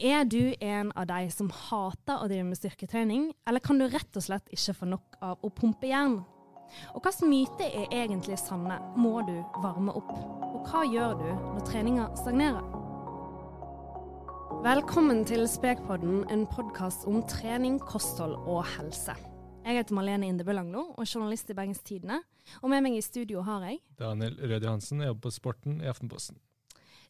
Er du en av de som hater å drive med styrketrening, eller kan du rett og slett ikke få nok av å pumpe jern? Og hvilke myter er egentlig sanne? Må du varme opp? Og hva gjør du når treninga stagnerer? Velkommen til Spekpodden, en podkast om trening, kosthold og helse. Jeg heter Malene Indebø Langlo og er journalist i Bergens Tidende. Og med meg i studio har jeg Daniel Rød Johansen, jeg jobber på Sporten i Aftenposten.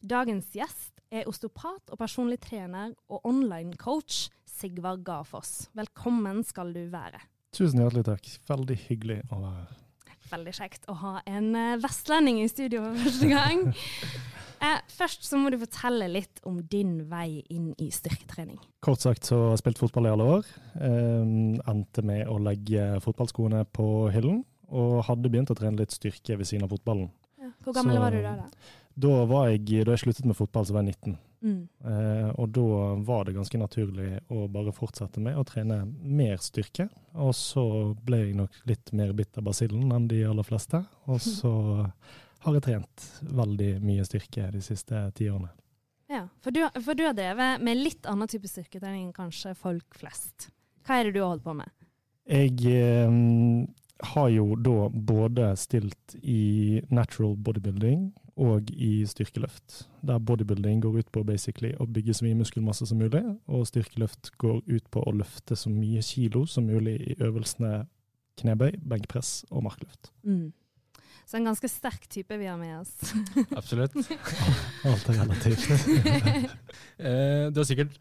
Dagens gjest er osteopat og personlig trener og online coach Sigvard Gafoss. Velkommen skal du være. Tusen hjertelig takk. Veldig hyggelig å være her. Veldig kjekt å ha en eh, vestlending i studio for første gang. eh, først så må du fortelle litt om din vei inn i styrketrening. Kort sagt så har jeg spilt fotball i alle år. Eh, endte med å legge fotballskoene på hyllen, og hadde begynt å trene litt styrke ved siden av fotballen. Ja. Hvor gammel Så- var du da? da? Da, var jeg, da jeg sluttet med fotball, så var jeg 19. Mm. Eh, og da var det ganske naturlig å bare fortsette med å trene mer styrke. Og så ble jeg nok litt mer bitt av basillen enn de aller fleste. Og så har jeg trent veldig mye styrke de siste ti årene. Ja, for du, for du har drevet med litt annen type styrketrening enn kanskje folk flest. Hva er det du har holdt på med? Jeg eh, har jo da både stilt i natural bodybuilding og i styrkeløft. Der bodybuilding går ut på basically å bygge så mye muskelmasse som mulig, og styrkeløft går ut på å løfte så mye kilo som mulig i øvelsene knebøy, benkpress og markløft. Mm. Så en ganske sterk type vi har med oss. Absolutt. Alt er relativt. Eh, du har sikkert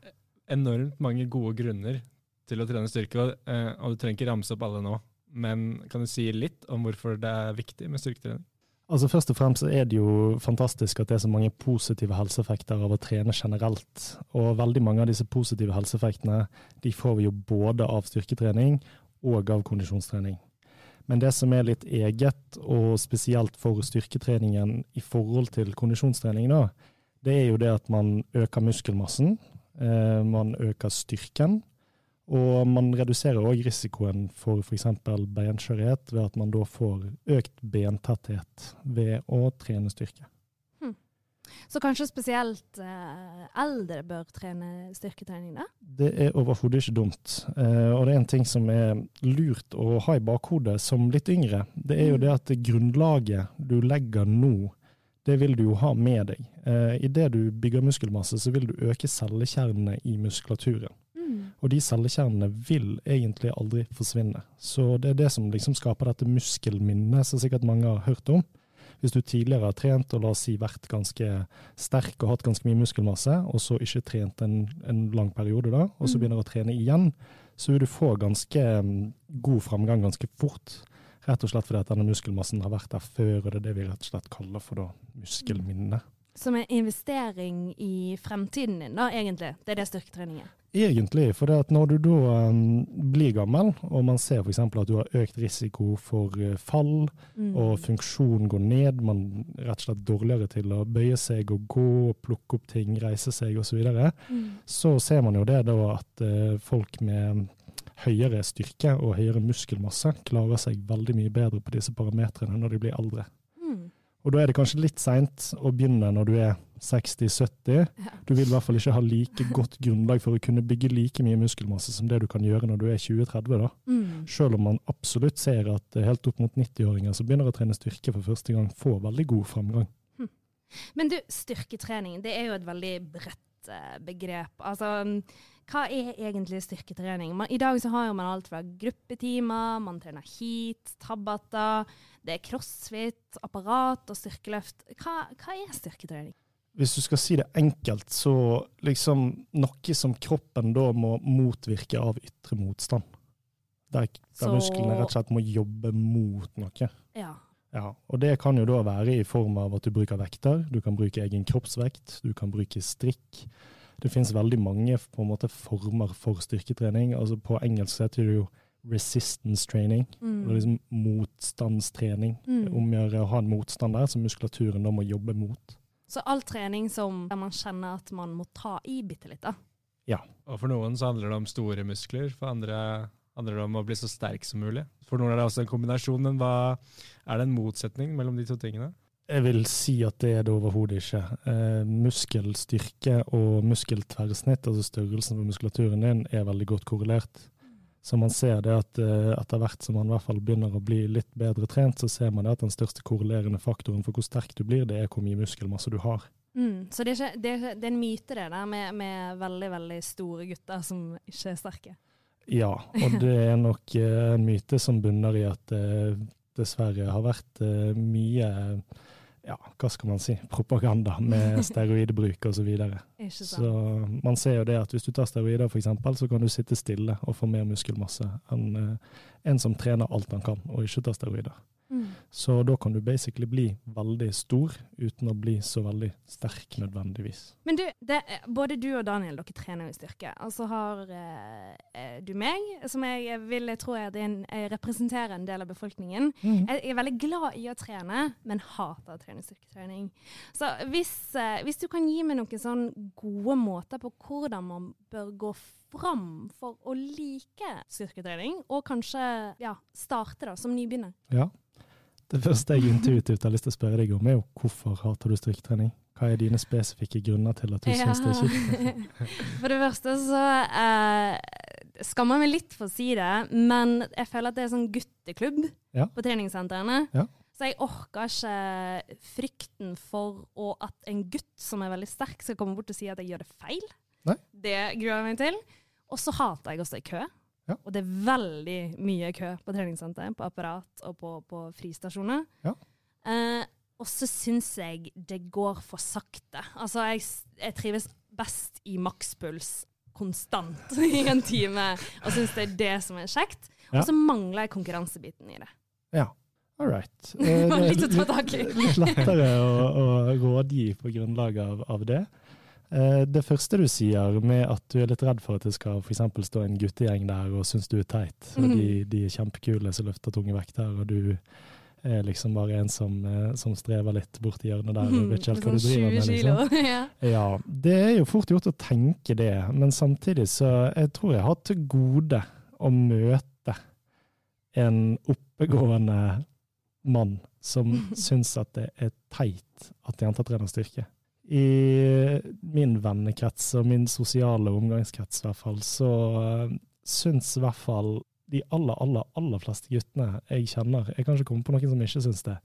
enormt mange gode grunner til å trene styrke, eh, og du trenger ikke ramse opp alle nå. Men kan du si litt om hvorfor det er viktig med styrketrening? Altså Først og fremst er det jo fantastisk at det er så mange positive helseeffekter av å trene generelt. Og veldig mange av disse positive helseeffektene de får vi jo både av styrketrening og av kondisjonstrening. Men det som er litt eget, og spesielt for styrketreningen i forhold til kondisjonstrening, da, det er jo det at man øker muskelmassen, eh, man øker styrken, og man reduserer òg risikoen for f.eks. beinskjørhet ved at man da får økt bentetthet ved å trene styrke. Så kanskje spesielt eh, eldre bør trene styrketrening, da? Det er overhodet ikke dumt. Eh, og det er en ting som er lurt å ha i bakhodet som litt yngre. Det er jo det at grunnlaget du legger nå, det vil du jo ha med deg. Eh, Idet du bygger muskelmasse, så vil du øke cellekjernene i muskulaturen. Mm. Og de cellekjernene vil egentlig aldri forsvinne. Så det er det som liksom skaper dette muskelminnet, som sikkert mange har hørt om. Hvis du tidligere har trent og la oss si vært ganske sterk og hatt ganske mye muskelmasse, og så ikke trent en, en lang periode da, og så Mm. begynner å trene igjen, så vil du få ganske mm, god framgang ganske fort. Rett og slett fordi at denne muskelmassen har vært der før, og det er det vi rett og slett kaller for da muskelminne. Som en investering i fremtiden din, da, egentlig. Det er det styrketrening er. Egentlig, for det at når du da um, blir gammel, og man ser f.eks. at du har økt risiko for uh, fall, Mm. og funksjonen går ned, man er rett og slett dårligere til å bøye seg og gå, plukke opp ting, reise seg osv., så, videre, Mm. så ser man jo det da at uh, folk med høyere styrke og høyere muskelmasse klarer seg veldig mye bedre på disse parametrene når de blir eldre. Og da er det kanskje litt seint å begynne når du er 60-70. Ja. Du vil i hvert fall ikke ha like godt grunnlag for å kunne bygge like mye muskelmasse som det du kan gjøre når du er 20-30. da. Mm. Selv om man absolutt ser at eh, helt opp mot 90-åringer som begynner å trene styrke for første gang, får veldig god framgang. Men du, styrketrening, det er jo et veldig bredt eh, begrep. Altså, hva er egentlig styrketrening? Man, I dag så har man alt fra gruppetimer, man trener heat, tabata, det er crossfit, apparat og styrkeløft. Hva, hva er styrketrening? Hvis du skal si det enkelt, så liksom noe som kroppen da må motvirke av ytre motstand. Der, der musklene rett og slett må jobbe mot noe. Ja. Ja, og det kan jo da være i form av at du bruker vekter, du kan bruke egen kroppsvekt, du kan bruke strikk. Det finnes veldig mange på en måte former for styrketrening. Altså På engelsk heter det jo resistance training, Mm. eller liksom motstandstrening. Mm. Omgjøre å ha en motstand der som muskulaturen da må jobbe mot. Så all trening som der man kjenner at man må ta i bitte litt, da. Og For noen så handler det om store muskler, for andre handler det om å bli så sterk som mulig. For noen er det også en kombinasjon, men hva, er det en motsetning mellom de to tingene? Jeg vil si at det er det overhodet ikke. Eh, muskelstyrke og muskeltverrsnitt, altså størrelsen på muskulaturen din, er veldig godt korrelert. Så man ser det at eh, etter hvert som man i hvert fall begynner å bli litt bedre trent, så ser man det at den største korrelerende faktoren for hvor sterk du blir, det er hvor mye muskelmasse du har. Mm. Så det er, ikke, det, er, det er en myte det der med, med veldig, veldig store gutter som ikke er sterke? Ja, og det er nok eh, en myte som bunner i at eh, dessverre har vært eh, mye ja, hva skal man si, propaganda med steroidbruk osv. Så, videre. så man ser jo det at hvis du tar steroider f.eks., så kan du sitte stille og få mer muskelmasse enn en som trener alt han kan og ikke tar steroider. Mm. Så da kan du basically bli veldig stor uten å bli så veldig sterk nødvendigvis. Men du, det, både du og Daniel dere trener jo styrke. Og så har eh, eh du meg, som jeg vil tro er en, jeg representerer en del av befolkningen. Mm. Jeg er veldig glad i å trene, men hater å trene styrketrening. Så hvis, eh, hvis du kan gi meg noen sånn gode måter på hvordan man bør gå fram for å like styrketrening, og kanskje ja, starte da, som nybegynner? Ja, det første jeg intuitivt har lyst til å spørre deg om, er jo hvorfor hater du styrketrening? Hva er dine spesifikke grunner til at du ja. syns det er kjipt? For det første så eh, skammer jeg meg litt for å si det, men jeg føler at det er sånn gutteklubb ja. på treningssentrene. Ja. Så jeg orker ikke frykten for at en gutt som er veldig sterk, skal komme bort og si at jeg gjør det feil. Nei. Det gruer jeg meg til. Og så hater jeg også i kø. Ja. Og det er veldig mye kø på treningssenter, på apparat og på, på fristasjoner. Ja. Eh, og så syns jeg det går for sakte. Altså, jeg, jeg trives best i makspuls konstant i en time, og syns det er det som er kjekt. Og så mangler jeg konkurransebiten i det. Ja. All right. Eh, litt ta. Litt lettere å, å rådgi på grunnlag av, av det. Eh, det første du sier med at du er litt redd for at det skal for stå en guttegjeng der og synes du er teit, og de, mhm. de, er kjempekule som løfter tunge vekter, og du er liksom bare en som, eh, som strever litt borti hjørnet der og vet ikke helt hva du driver med. Liksom. ja, det er jo fort gjort å tenke det, men samtidig så jeg tror jeg har til gode å møte en oppegående mann som syns at det er teit at jenter trener styrke i min vennekrets og min sosiale omgangskrets, i hvert fall, så uh, syns i hvert fall de aller, aller, aller fleste guttene jeg kjenner Jeg kan ikke komme på noen som ikke syns det.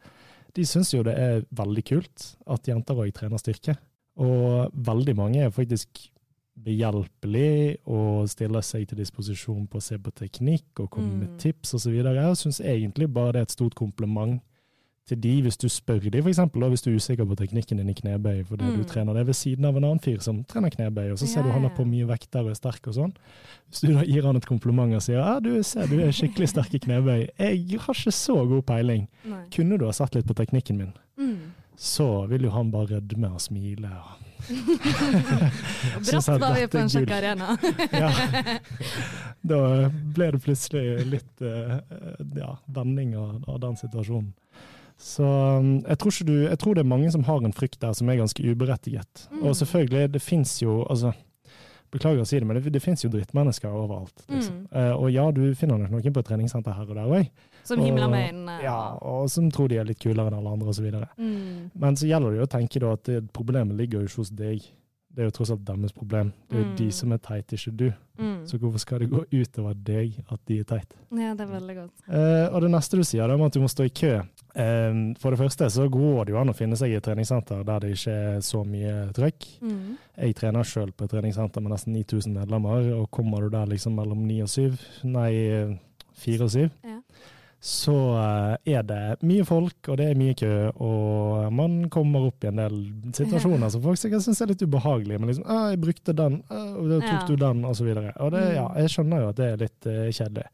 De syns jo det er veldig kult at jenter òg trener styrke. Og veldig mange er faktisk behjelpelig og stiller seg til disposisjon på å se på teknikk og komme mm. med tips osv. Jeg syns egentlig bare det er et stort kompliment til de, hvis du spør de f.eks., hvis du er usikker på teknikken din i knebøy fordi mm. du trener det ved siden av en annen fyr som trener knebøy, og så ser ja, du han har på mye vekter og er sterk og sånn. Hvis du da gir han et kompliment og sier ja, du ser du er skikkelig sterk i knebøy, jeg har ikke så god peiling, Nei. kunne du ha sett litt på teknikken min? Mm. Så vil jo han bare rødme og smile. og Bratt var vi på en sjakk arena. ja. Da ble det plutselig litt uh, ja, vending av, av den situasjonen. Så um, jeg tror, du, jeg tror, det er mange som har en frykt der som er ganske uberettiget. Mm. Og selvfølgelig, det fins jo altså, Beklager å si det, men det, det fins jo drittmennesker overalt. Liksom. Mm. Uh, og ja, du finner nok noen på et treningssenter her og der òg. Som himler med en uh, Ja, og som tror de er litt kulere enn alle andre osv. Mm. Men så gjelder det jo å tenke da at det, problemet ligger jo ikke hos deg. Det er jo tross alt deres problem. Det er jo mm. de som er teite, ikke du. Mm. Så hvorfor skal det gå utover deg at de er teite? Ja, det er veldig godt. Uh, og det neste du sier, det er at du må stå i kø. Uh, for det første så går det jo an å finne seg i et treningssenter der det ikke er så mye trøkk. Mm. Jeg trener sjøl på et treningssenter med nesten 9000 medlemmer, og kommer du der liksom mellom 9 og 7, nei 4 og 7, ja så eh, er det mye folk, og det er mye kø, og man kommer opp i en del situasjoner som folk sikkert syns er litt ubehagelige. Men liksom 'Jeg brukte den, og da tok ja. du den'. Og, og det, ja, mm. jeg skjønner jo at det er litt uh, kjedelig.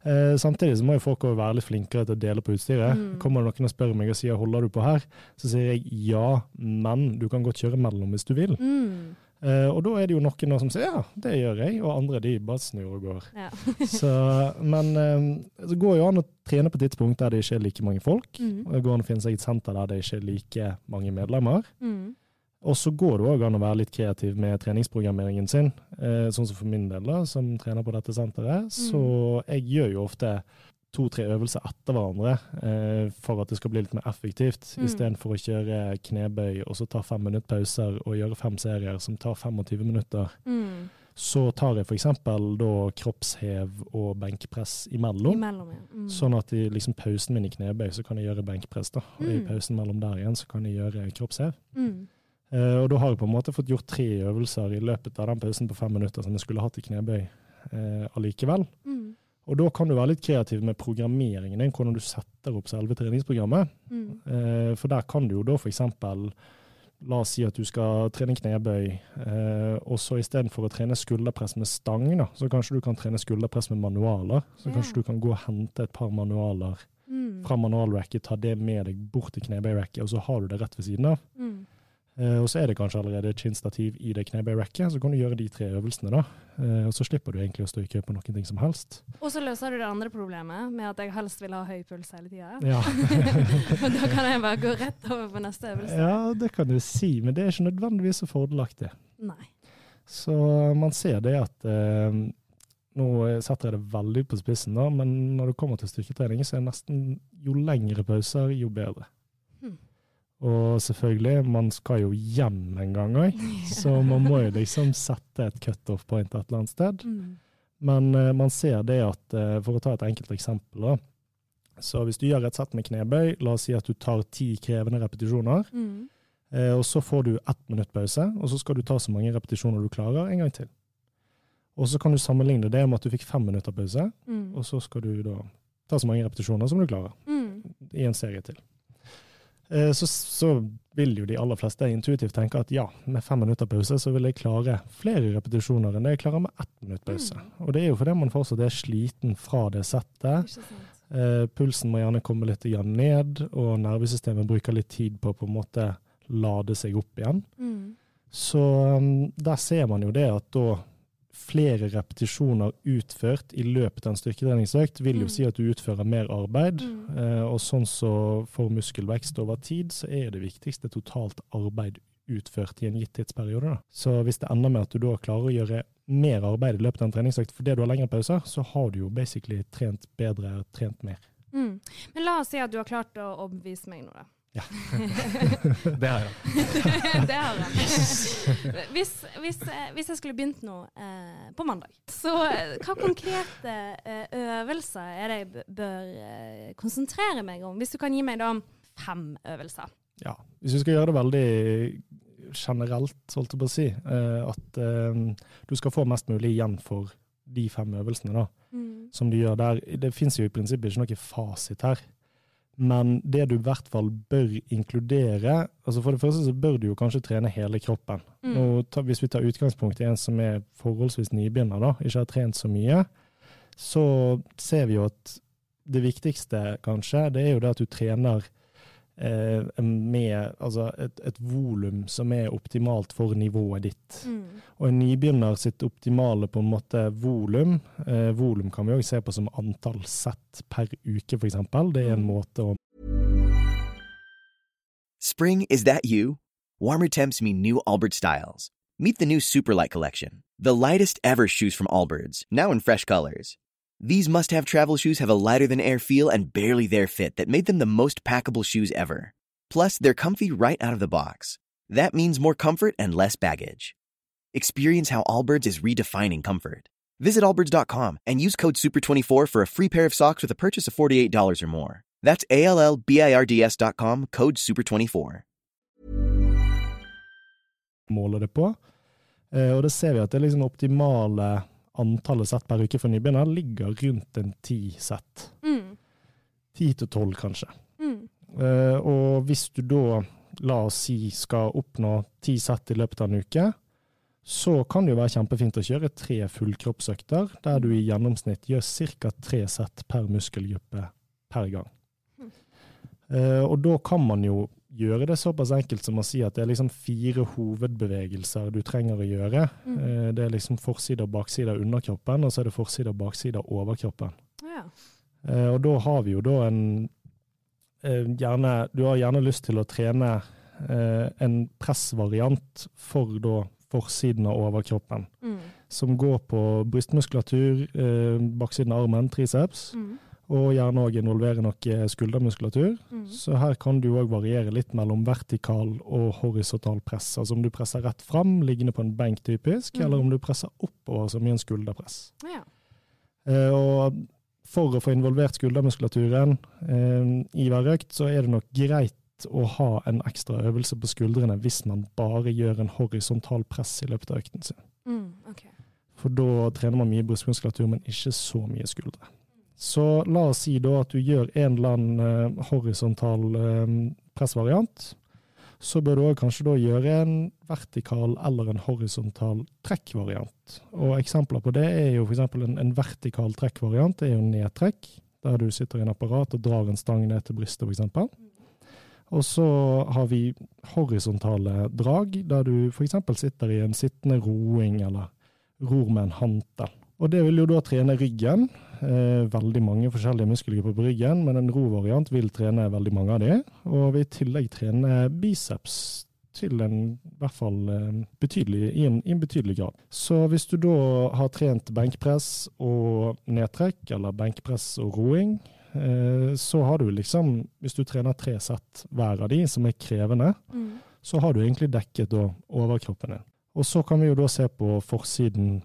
Uh, samtidig så må jo folk være litt flinkere til å dele på utstyret. Mm. Kommer det noen og spør meg og sier 'holder du på her', så sier jeg ja, men du kan godt kjøre mellom hvis du vil. Mm. Eh, og da er det jo noen som sier ja, det gjør jeg, og andre de bare snur og går. Ja. så, men eh, det går jo an å trene på tidspunkt der det ikke er like mange folk. Mm. og Det går an å finne seg et senter der det ikke er like mange medlemmer. Mm. Og så går det òg an å være litt kreativ med treningsprogrammeringen sin. Eh, sånn som for min del, da, som trener på dette senteret. Mm. Så jeg gjør jo ofte to-tre øvelser etter hverandre eh, for at det skal bli litt mer effektivt, Mm. istedenfor å kjøre knebøy og så ta fem minutter pauser og gjøre fem serier som tar 25 minutter. Mm. Så tar jeg f.eks. da kroppshev og benkpress imellom. Imellom, ja. Mm. Sånn at i liksom pausen min i knebøy, så kan jeg gjøre benkpress. da. Og i Mm. pausen mellom der igjen, så kan jeg gjøre kroppshev. Mm. Eh, og da har jeg på en måte fått gjort tre øvelser i løpet av den pausen på fem minutter som jeg skulle hatt i knebøy eh, allikevel. Mm. Og da kan du være litt kreativ med programmeringen din, hvordan du setter opp selve treningsprogrammet. Mm. Eh, for der kan du jo da f.eks. La oss si at du skal trene knebøy, eh, og så istedenfor å trene skulderpress med stang, da, så kanskje du kan trene skulderpress med manualer. Så yeah. kanskje du kan gå og hente et par manualer Mm. fra manualracket, ta det med deg bort til knebøyracket, og så har du det rett ved siden av. Mm. Eh, og så er det kanskje allerede et kinnstativ i det knebøyracket, så kan du gjøre de tre øvelsene, da. Eh, og så slipper du egentlig å stå i kø på noen ting som helst. Og så løser du det andre problemet med at jeg helst vil ha høy puls hele tida. Ja. Og da kan jeg bare gå rett over på neste øvelse. ja, det kan du si, men det er ikke nødvendigvis så fordelaktig. Nei. Så man ser det at eh, Nå setter jeg det veldig på spissen, da, men når det kommer til styrketrening, så er nesten jo lengre pauser, jo bedre. Og selvfølgelig, man skal jo hjem en gang òg, så man må jo liksom sette et cutoff point et eller annet sted. Mm. Men eh, man ser det at, eh, for å ta et enkelt eksempel, da. Så hvis du gjør et sett med knebøy, la oss si at du tar ti krevende repetisjoner, Mm. eh, og så får du ett minutt pause, og så skal du ta så mange repetisjoner du klarer, en gang til. Og så kan du sammenligne det med at du fikk fem minutter pause, Mm. og så skal du da ta så mange repetisjoner som du klarer, Mm. i en serie til. Eh, Så, så vil jo de aller fleste intuitivt tenke at ja, med fem minutter pause så vil jeg klare flere repetisjoner enn det jeg klarer med ett minutt pause. Mm. Og det er jo fordi man fortsatt er sliten fra det settet. Eh, pulsen må gjerne komme litt ned, og nervesystemet bruker litt tid på å på en måte lade seg opp igjen. Mm. Så um, der ser man jo det at da flere repetisjoner utført i løpet av en styrketreningsøkt vil jo Mm. si at du utfører mer arbeid. Mm. Eh, og sånn så for muskelvekst over tid, så er det viktigste totalt arbeid utført i en gitt tidsperiode. Da. Så hvis det ender med at du da klarer å gjøre mer arbeid i løpet av en treningsøkt fordi du har lengre pauser, så har du jo basically trent bedre, trent mer. Mm. Men la oss si at du har klart å overbevise meg nå, da. Ja. Det har jeg. det har han. Hvis, hvis, eh, hvis jeg skulle begynt nå eh, på mandag, så eh, hva konkrete eh, øvelser er det jeg bør eh, konsentrere meg om? Hvis du kan gi meg da fem øvelser. Ja, hvis vi skal gjøre det veldig generelt, holdt jeg på å si, eh, at eh, du skal få mest mulig igjen for de fem øvelsene da, som du gjør der. Det finnes jo i prinsippet ikke noe fasit her. Men det du i hvert fall bør inkludere altså For det første så bør du jo kanskje trene hele kroppen. Mm. Og ta, hvis vi tar utgangspunkt i en som er forholdsvis nybegynner, da, ikke har trent så mye, så ser vi jo at det viktigste kanskje, det er jo det at du trener med altså et, et volum som er optimalt for nivået ditt. Mm. Og en nybegynner sitt optimale på en måte volum, eh, volum kan vi òg se på som antall sett per uke, f.eks. Det er en Mm. måte å Spring, is that you? Warmer temps mean new Albert styles. Meet the new Superlight collection, the lightest ever shoes from Allbirds, now in fresh colors. These must have travel shoes have a lighter than air feel and barely there fit that made them the most packable shoes ever. Plus, they're comfy right out of the box. That means more comfort and less baggage. Experience how Allbirds is redefining comfort. Visit allbirds.com and use code SUPER24 for a free pair of socks with a purchase of $48 or more. That's A L L B I R D S.com, code SUPER24. måle det på. Eh, det ser vi at det liksom optimale antallet sett per uke for nybegynner ligger rundt en ti sett. Mm. Ti til tolv, kanskje. Mm. Uh, og hvis du da, la oss si, skal oppnå ti sett i løpet av en uke, så kan det jo være kjempefint å kjøre tre fullkroppsøkter, der du i gjennomsnitt gjør ca. tre sett per muskelgruppe per gang. Eh, og da kan man jo gjøre det såpass enkelt som å si at det er liksom fire hovedbevegelser du trenger å gjøre. Mm. Eh, det er liksom forside og bakside av underkroppen, og så er det forside og bakside av overkroppen. Ja. Eh, og da har vi jo da en eh, gjerne, Du har gjerne lyst til å trene en pressvariant for da forsiden av overkroppen, Mm. som går på brystmuskulatur, baksiden av armen, triceps, Mm. Og gjerne òg involvere noe skuldermuskulatur. Mm. Så her kan du òg variere litt mellom vertikal og horisontal press. Altså om du presser rett fram, liggende på en benk typisk, mm. eller om du presser oppover som i en skulderpress. Ja. Eh, og for å få involvert skuldermuskulaturen eh, i hver økt, så er det nok greit å ha en ekstra øvelse på skuldrene hvis man bare gjør en horisontal press i løpet av økten sin. Mm. okay. For da trener man mye brystmuskulatur, men ikke så mye skuldre. Så la oss si da at du gjør en eller annen eh, horisontal eh, pressvariant. Så bør du kanskje da gjøre en vertikal eller en horisontal trekkvariant. Og eksempler på det er jo f.eks. En, en vertikal trekkvariant. Det er jo nedtrekk, der du sitter i en apparat og drar en stang ned til brystet f.eks. Og så har vi horisontale drag, der du f.eks. sitter i en sittende roing eller ror med en hantel. Og det vil jo da trene ryggen. Eh, veldig mange forskjellige muskelgrupper på ryggen, men en rovariant vil trene veldig mange av de. Og vil i tillegg trene biceps til en, i hvert fall eh, betydelig, i, en, i en betydelig grad. Så hvis du da har trent benkpress og nedtrekk, eller benkpress og roing, eh, så har du liksom, hvis du trener tre sett hver av de, som er krevende, Mm. så har du egentlig dekket da overkroppen din. Og så kan vi jo da se på forsiden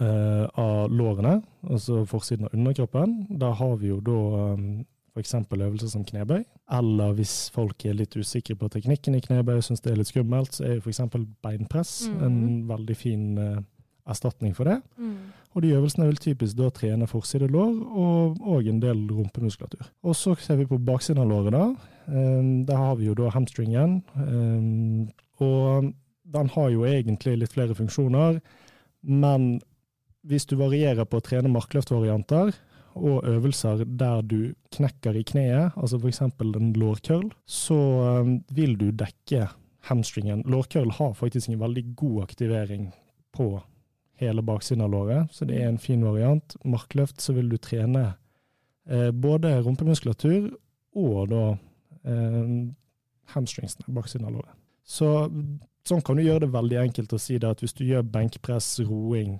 eh, av lårene, altså forsiden av underkroppen. Der har vi jo da um, f.eks. øvelser som knebøy. Eller hvis folk er litt usikre på teknikken i knebøy og syns det er litt skummelt, så er jo f.eks. beinpress mm. en veldig fin eh, erstatning for det. Mm. Og de øvelsene vil typisk da trene forside lår og, og en del rumpemuskulatur. Og så ser vi på baksiden av låret, da. Um, der har vi jo da hamstringen. Um, og den har jo egentlig litt flere funksjoner, men hvis du varierer på å trene markløftvarianter og øvelser der du knekker i kneet, altså f.eks. en lårkøll, så um, vil du dekke hamstringen. Lårkøll har faktisk en veldig god aktivering på hele baksiden av låret, så det er en fin variant. Markløft så vil du trene eh, både rumpemuskulatur og da eh, hamstringsene, baksiden av låret. Så sånn kan du gjøre det veldig enkelt å si det at hvis du gjør benkpress, roing,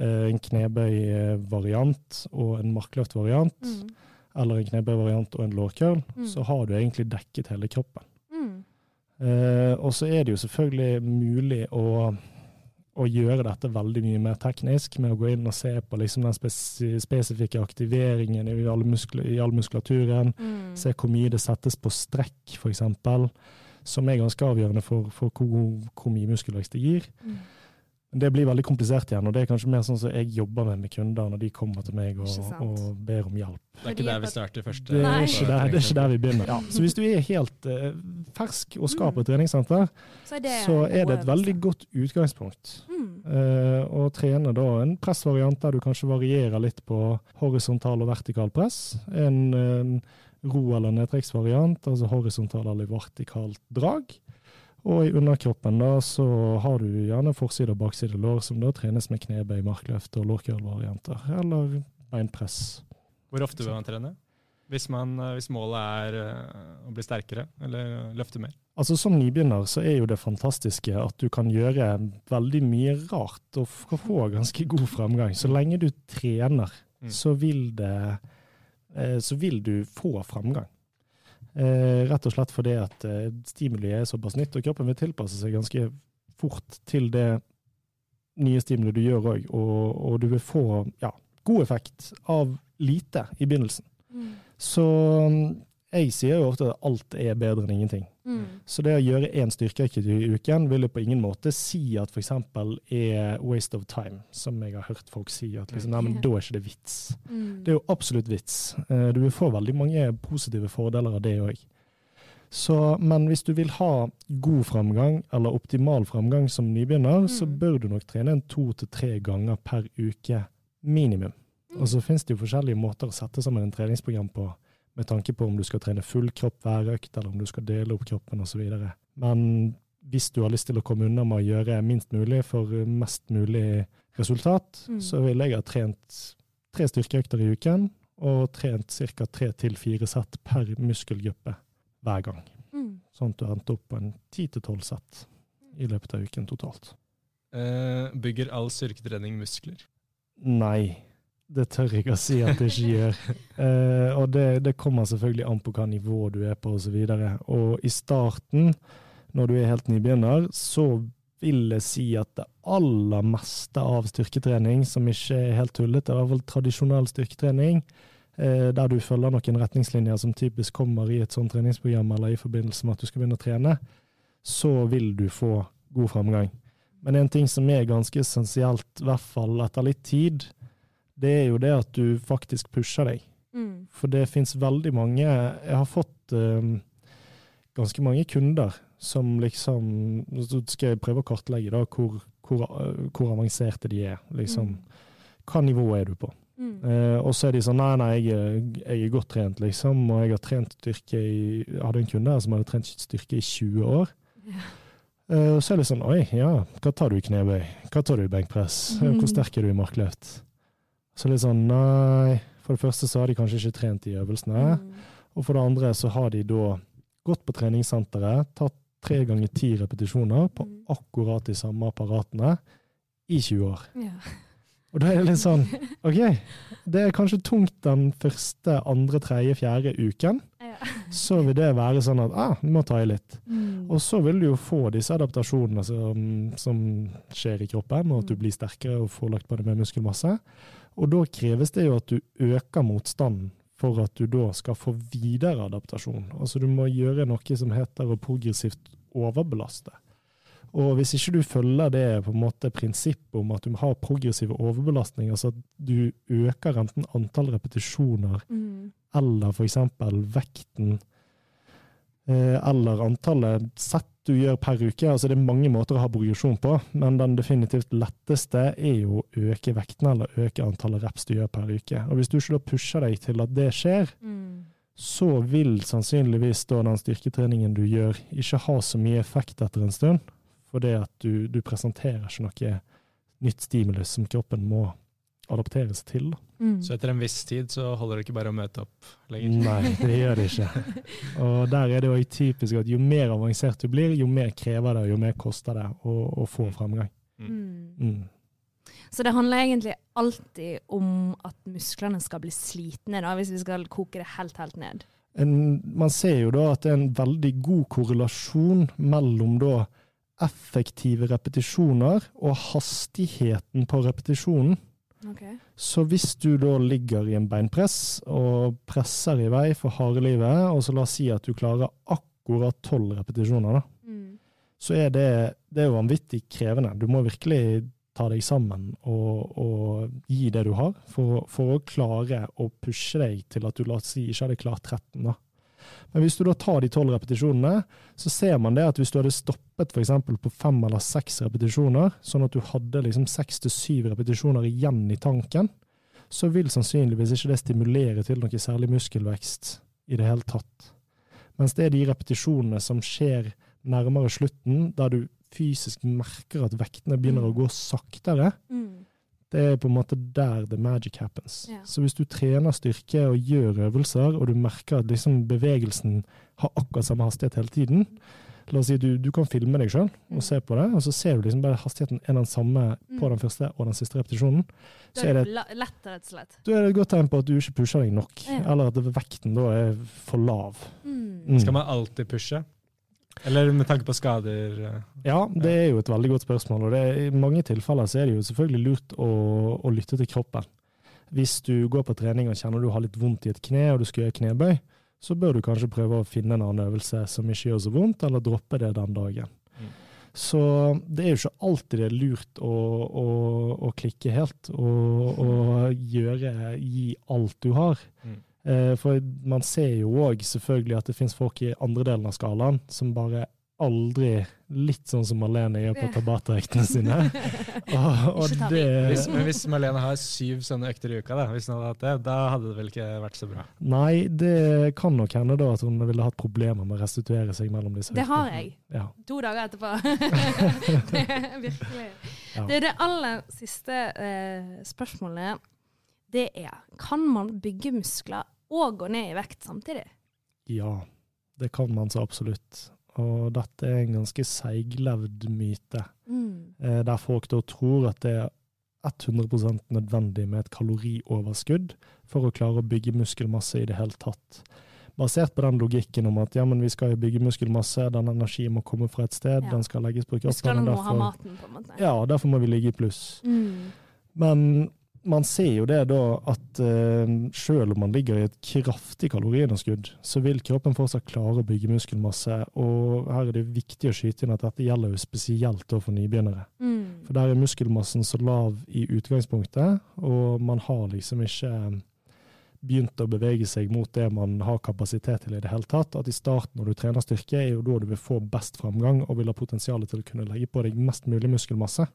en knebøy-variant og en markløft-variant, Mm. eller en knebøy-variant og en lårkøl, Mm. så har du egentlig dekket hele kroppen. Mm. Eh, og så er det jo selvfølgelig mulig å, å gjøre dette veldig mye mer teknisk, med å gå inn og se på liksom den spes spesifikke aktiveringen i all, muskul i all muskulaturen. Mm. Se hvor mye det settes på strekk, f.eks., som er ganske avgjørende for, for hvor, hvor mye muskelvekst det gir. Mm. Men Det blir veldig komplisert igjen, og det er kanskje mer sånn som jeg jobber med med kunder når de kommer til meg og, og ber om hjelp. Det er ikke der vi starter første. Det er, ikke der, det er ikke der vi begynner. Så hvis du er helt uh, fersk og skal på et treningssenter, Så er det, så er det et veldig godt utgangspunkt. Mm. Uh, trene da en pressvariant der du kanskje varierer litt på horisontal og vertikal press. En en ro- eller nedtrekksvariant, altså horisontal eller vertikalt drag. Og i underkroppen da så har du gjerne forside og bakside lår, som da trenes med knebøy, markløft og lårkølvarianter, Eller beinpress. Hvor ofte bør man trene? Hvis, man, eh, hvis målet er eh, å bli sterkere, eller løfte mer? Altså Som nybegynner så er jo det fantastiske at du kan gjøre veldig mye rart og få ganske god fremgang. Så lenge du trener, Mm. så vil det eh, Så vil du få fremgang. Eh, rett og slett fordi at eh, stimuli er såpass nytt, og kroppen vil tilpasse seg ganske fort til det nye stimuli du gjør òg, og, og du vil få ja, god effekt av lite i begynnelsen. Mm. Så jeg sier jo ofte at alt er bedre enn ingenting. Mm. Så det å gjøre én styrkeøkt i uken vil jo på ingen måte si at f.eks. er waste of time, som jeg har hørt folk si. At liksom, nei, men da er ikke det vits. Mm. Det er jo absolutt vits. Eh, Du vil få veldig mange positive fordeler av det òg. Men hvis du vil ha god framgang, eller optimal framgang som nybegynner, så Mm. bør du nok trene en to til tre ganger per uke minimum. Og så finnes det jo forskjellige måter å sette sammen en treningsprogram på, med tanke på om du skal trene full kropp hver økt, eller om du skal dele opp kroppen osv. Men hvis du har lyst til å komme unna med å gjøre minst mulig for mest mulig resultat, Mm. så ville jeg ha trent tre styrkeøkter i uken, og trent ca. tre til fire sett per muskelgruppe hver gang. Mm. Sånn at du endte opp på en ti til tolv sett i løpet av uken totalt. Eh, bygger all styrketrening muskler? Nei, det tør jeg ikke å si at det ikke gjør. Eh, og det, det, kommer selvfølgelig an på hva nivå du er på osv. Og, så og i starten, når du er helt nybegynner, så vil jeg si at det aller meste av styrketrening, som ikke er helt tullete, hvert fall tradisjonell styrketrening, eh, der du følger noen retningslinjer som typisk kommer i et sånt treningsprogram eller i forbindelse med at du skal begynne å trene, så vil du få god framgang. Men en ting som er ganske essensielt, i hvert fall etter litt tid, det er jo det at du faktisk pusher deg. Mm. For det fins veldig mange Jeg har fått um, ganske mange kunder som liksom Så skal jeg prøve å kartlegge da hvor, hvor, hvor avanserte de er. Liksom. Mm. Hva nivå er du på? Mm. Uh, og så er de sånn Nei, nei, jeg, jeg, er godt trent, liksom. Og jeg har trent styrke i Jeg hadde en kunde her som hadde trent styrke i 20 år. Ja. Uh, og så er det sånn Oi, ja, hva tar du i knebøy? Hva tar du i benkpress? Mm. Hvor sterk er du i markløft? Så litt sånn Nei. For det første så har de kanskje ikke trent de øvelsene. Mm. Og for det andre så har de da gått på treningssenteret, tatt tre ganger ti repetisjoner på mm. akkurat de samme apparatene i 20 år. Ja. Og da er det litt sånn OK, det er kanskje tungt den første, andre, tredje, fjerde uken. Ja. Så vil det være sånn at ah, du må ta i litt. Mm. Og så vil du jo få disse adaptasjonene som, som, skjer i kroppen, og at du blir sterkere og får lagt på deg mer muskelmasse. Og da kreves det jo at du øker motstanden for at du da skal få videre adaptasjon. Altså du må gjøre noe som heter å progressivt overbelaste. Og hvis ikke du følger det på en måte prinsippet om at du har progressive overbelastning, altså at du øker enten antall repetisjoner mm. eller f.eks. vekten Eh, eller antallet sett du gjør per uke. Altså det er mange måter å ha progresjon på, men den definitivt letteste er jo å øke vekten eller øke antallet reps du gjør per uke. Og hvis du ikke da pusher deg til at det skjer, mm. så vil sannsynligvis da den styrketreningen du gjør, ikke ha så mye effekt etter en stund, fordi at du, du presenterer ikke noe nytt stimulus som kroppen må adaptere seg til. Mm. Så etter en viss tid så holder det ikke bare å møte opp lenger? Nei, det gjør det ikke. Og der er det jo typisk at jo mer avansert du blir, jo mer krever det, og jo mer koster det å, å få framgang. Mm. Mm. mm. Så det handler egentlig alltid om at musklene skal bli slitne, da, hvis vi skal koke det helt, helt ned. En, man ser jo da at det er en veldig god korrelasjon mellom da effektive repetisjoner og hastigheten på repetisjonen. Okay. Så hvis du da ligger i en beinpress og presser i vei for harde livet, og så la oss si at du klarer akkurat tolv repetisjoner, da, mm. så er det, det er vanvittig krevende. Du må virkelig ta deg sammen og, og gi det du har, for, for, å klare å pushe deg til at du la oss si ikke hadde klart 13. da. Men hvis du da tar de tolv repetisjonene, så ser man det at hvis du hadde stoppet f.eks. på fem eller seks repetisjoner, sånn at du hadde liksom seks til syv repetisjoner igjen i tanken, så vil sannsynligvis ikke det stimulere til noe særlig muskelvekst i det hele tatt. Mens det er de repetisjonene som skjer nærmere slutten, der du fysisk merker at vektene begynner å mm. gå saktere, mm det er på en måte der the magic happens. Ja. Så hvis du trener styrke og gjør øvelser, og du merker at liksom bevegelsen har akkurat samme hastighet hele tiden La oss si du, du kan filme deg sjøl og mm. se på det, og så ser du liksom bare hastigheten er den samme på mm. den første og den siste repetisjonen. Så er det lett, rett og slett. Da er det et godt tegn på at du ikke pusher deg nok, ja. eller at vekten da er for lav. Mm. mm. Skal man alltid pushe? Eller med tanke på skader? Eh, ja, det er jo et veldig godt spørsmål. og det, I mange tilfeller så er det jo selvfølgelig lurt å, å, lytte til kroppen. Hvis du går på trening og kjenner du har litt vondt i et kne og du skal gjøre knebøy, så bør du kanskje prøve å finne en annen øvelse som ikke gjør så vondt, eller droppe det den dagen. Mm. Så det er jo ikke alltid det er lurt å, å, å klikke helt og gjøre, gi alt du har. Mm. Eh, for man ser jo òg selvfølgelig at det finnes folk i andre delen av skalaen som bare aldri Litt sånn som Malene gjør på Tabata-øktene sine. og, og det, hvis, men hvis Malene har syv sånne økter i uka, da, hvis hun hadde hatt det, da hadde det vel ikke vært så bra? Nei, det kan nok hende da at hun ville hatt problemer med å restituere seg mellom disse øktene. Det har jeg. Ja. To dager etterpå. det er virkelig. Ja. Det er det aller siste eh, spørsmålet det er Kan man bygge muskler og gå ned i vekt samtidig? Ja, det kan man så absolutt. Og dette er en ganske seiglevd myte, mm. eh, der folk da tror at det er 100% nødvendig med et kalorioverskudd for å klare å bygge muskelmasse i det hele tatt. Basert på den logikken om at ja, men vi skal bygge muskelmasse, den energien må komme fra et sted, Ja. den skal legges på kroppen. Skal og må ha maten, på en måte. Ja, derfor må vi ligge i pluss. Mm. Men man ser jo det da at eh, selv om man ligger i et kraftig kaloriunderskudd, så vil kroppen fortsatt klare å bygge muskelmasse. Og her er det viktig å skyte inn at dette gjelder jo spesielt for nybegynnere. Mm. For der er muskelmassen så lav i utgangspunktet, og man har liksom ikke begynt å bevege seg mot det man har kapasitet til i det hele tatt. At i starten når du trener styrke, er jo da du vil få best framgang og vil ha potensial til å kunne legge på deg mest mulig muskelmasse.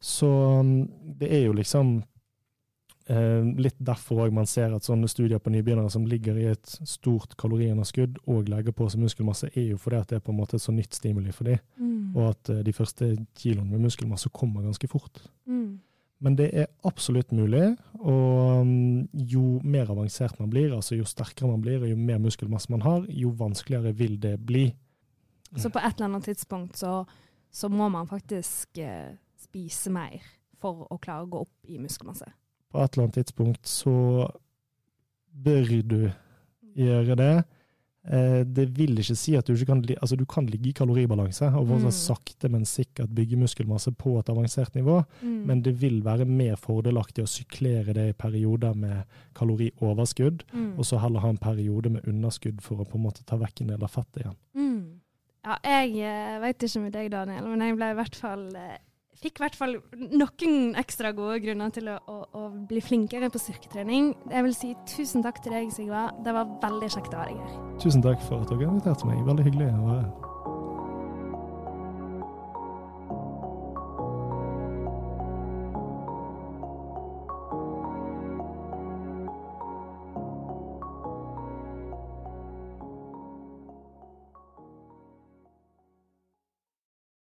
Så um, det er jo liksom eh, litt derfor òg man ser at sånne studier på nybegynnere som ligger i et stort kaloriunderskudd og legger på seg muskelmasse, er jo fordi at det er på en måte et så nytt stimuli for dem, Mm. og at eh, de første kiloene med muskelmasse kommer ganske fort. Mm. Men det er absolutt mulig, og um, jo mer avansert man blir, altså jo sterkere man blir, og jo mer muskelmasse man har, jo vanskeligere vil det bli. Så på et eller annet tidspunkt så, så må man faktisk eh, spise mer for å klare å gå opp i muskelmasse. På et eller annet tidspunkt så bør du gjøre det. Eh, det vil ikke si at du ikke kan, altså du kan ligge i kaloribalanse og Mm. sakte, men sikkert bygge muskelmasse på et avansert nivå, Mm. men det vil være mer fordelaktig å syklere det i perioder med kalorioverskudd, Mm. og så heller ha en periode med underskudd for å på en måte ta vekk en del av fettet igjen. Mm. Ja, jeg veit vet ikke med deg, Daniel, men jeg ble i hvert fall eh, Fikk i hvert fall noen ekstra gode grunner til å, å, bli flinkere på styrketrening. Jeg vil si tusen takk til deg, Sigva. Det var veldig kjekt å ha deg her. Tusen takk for at dere inviterte meg. Veldig hyggelig å være her.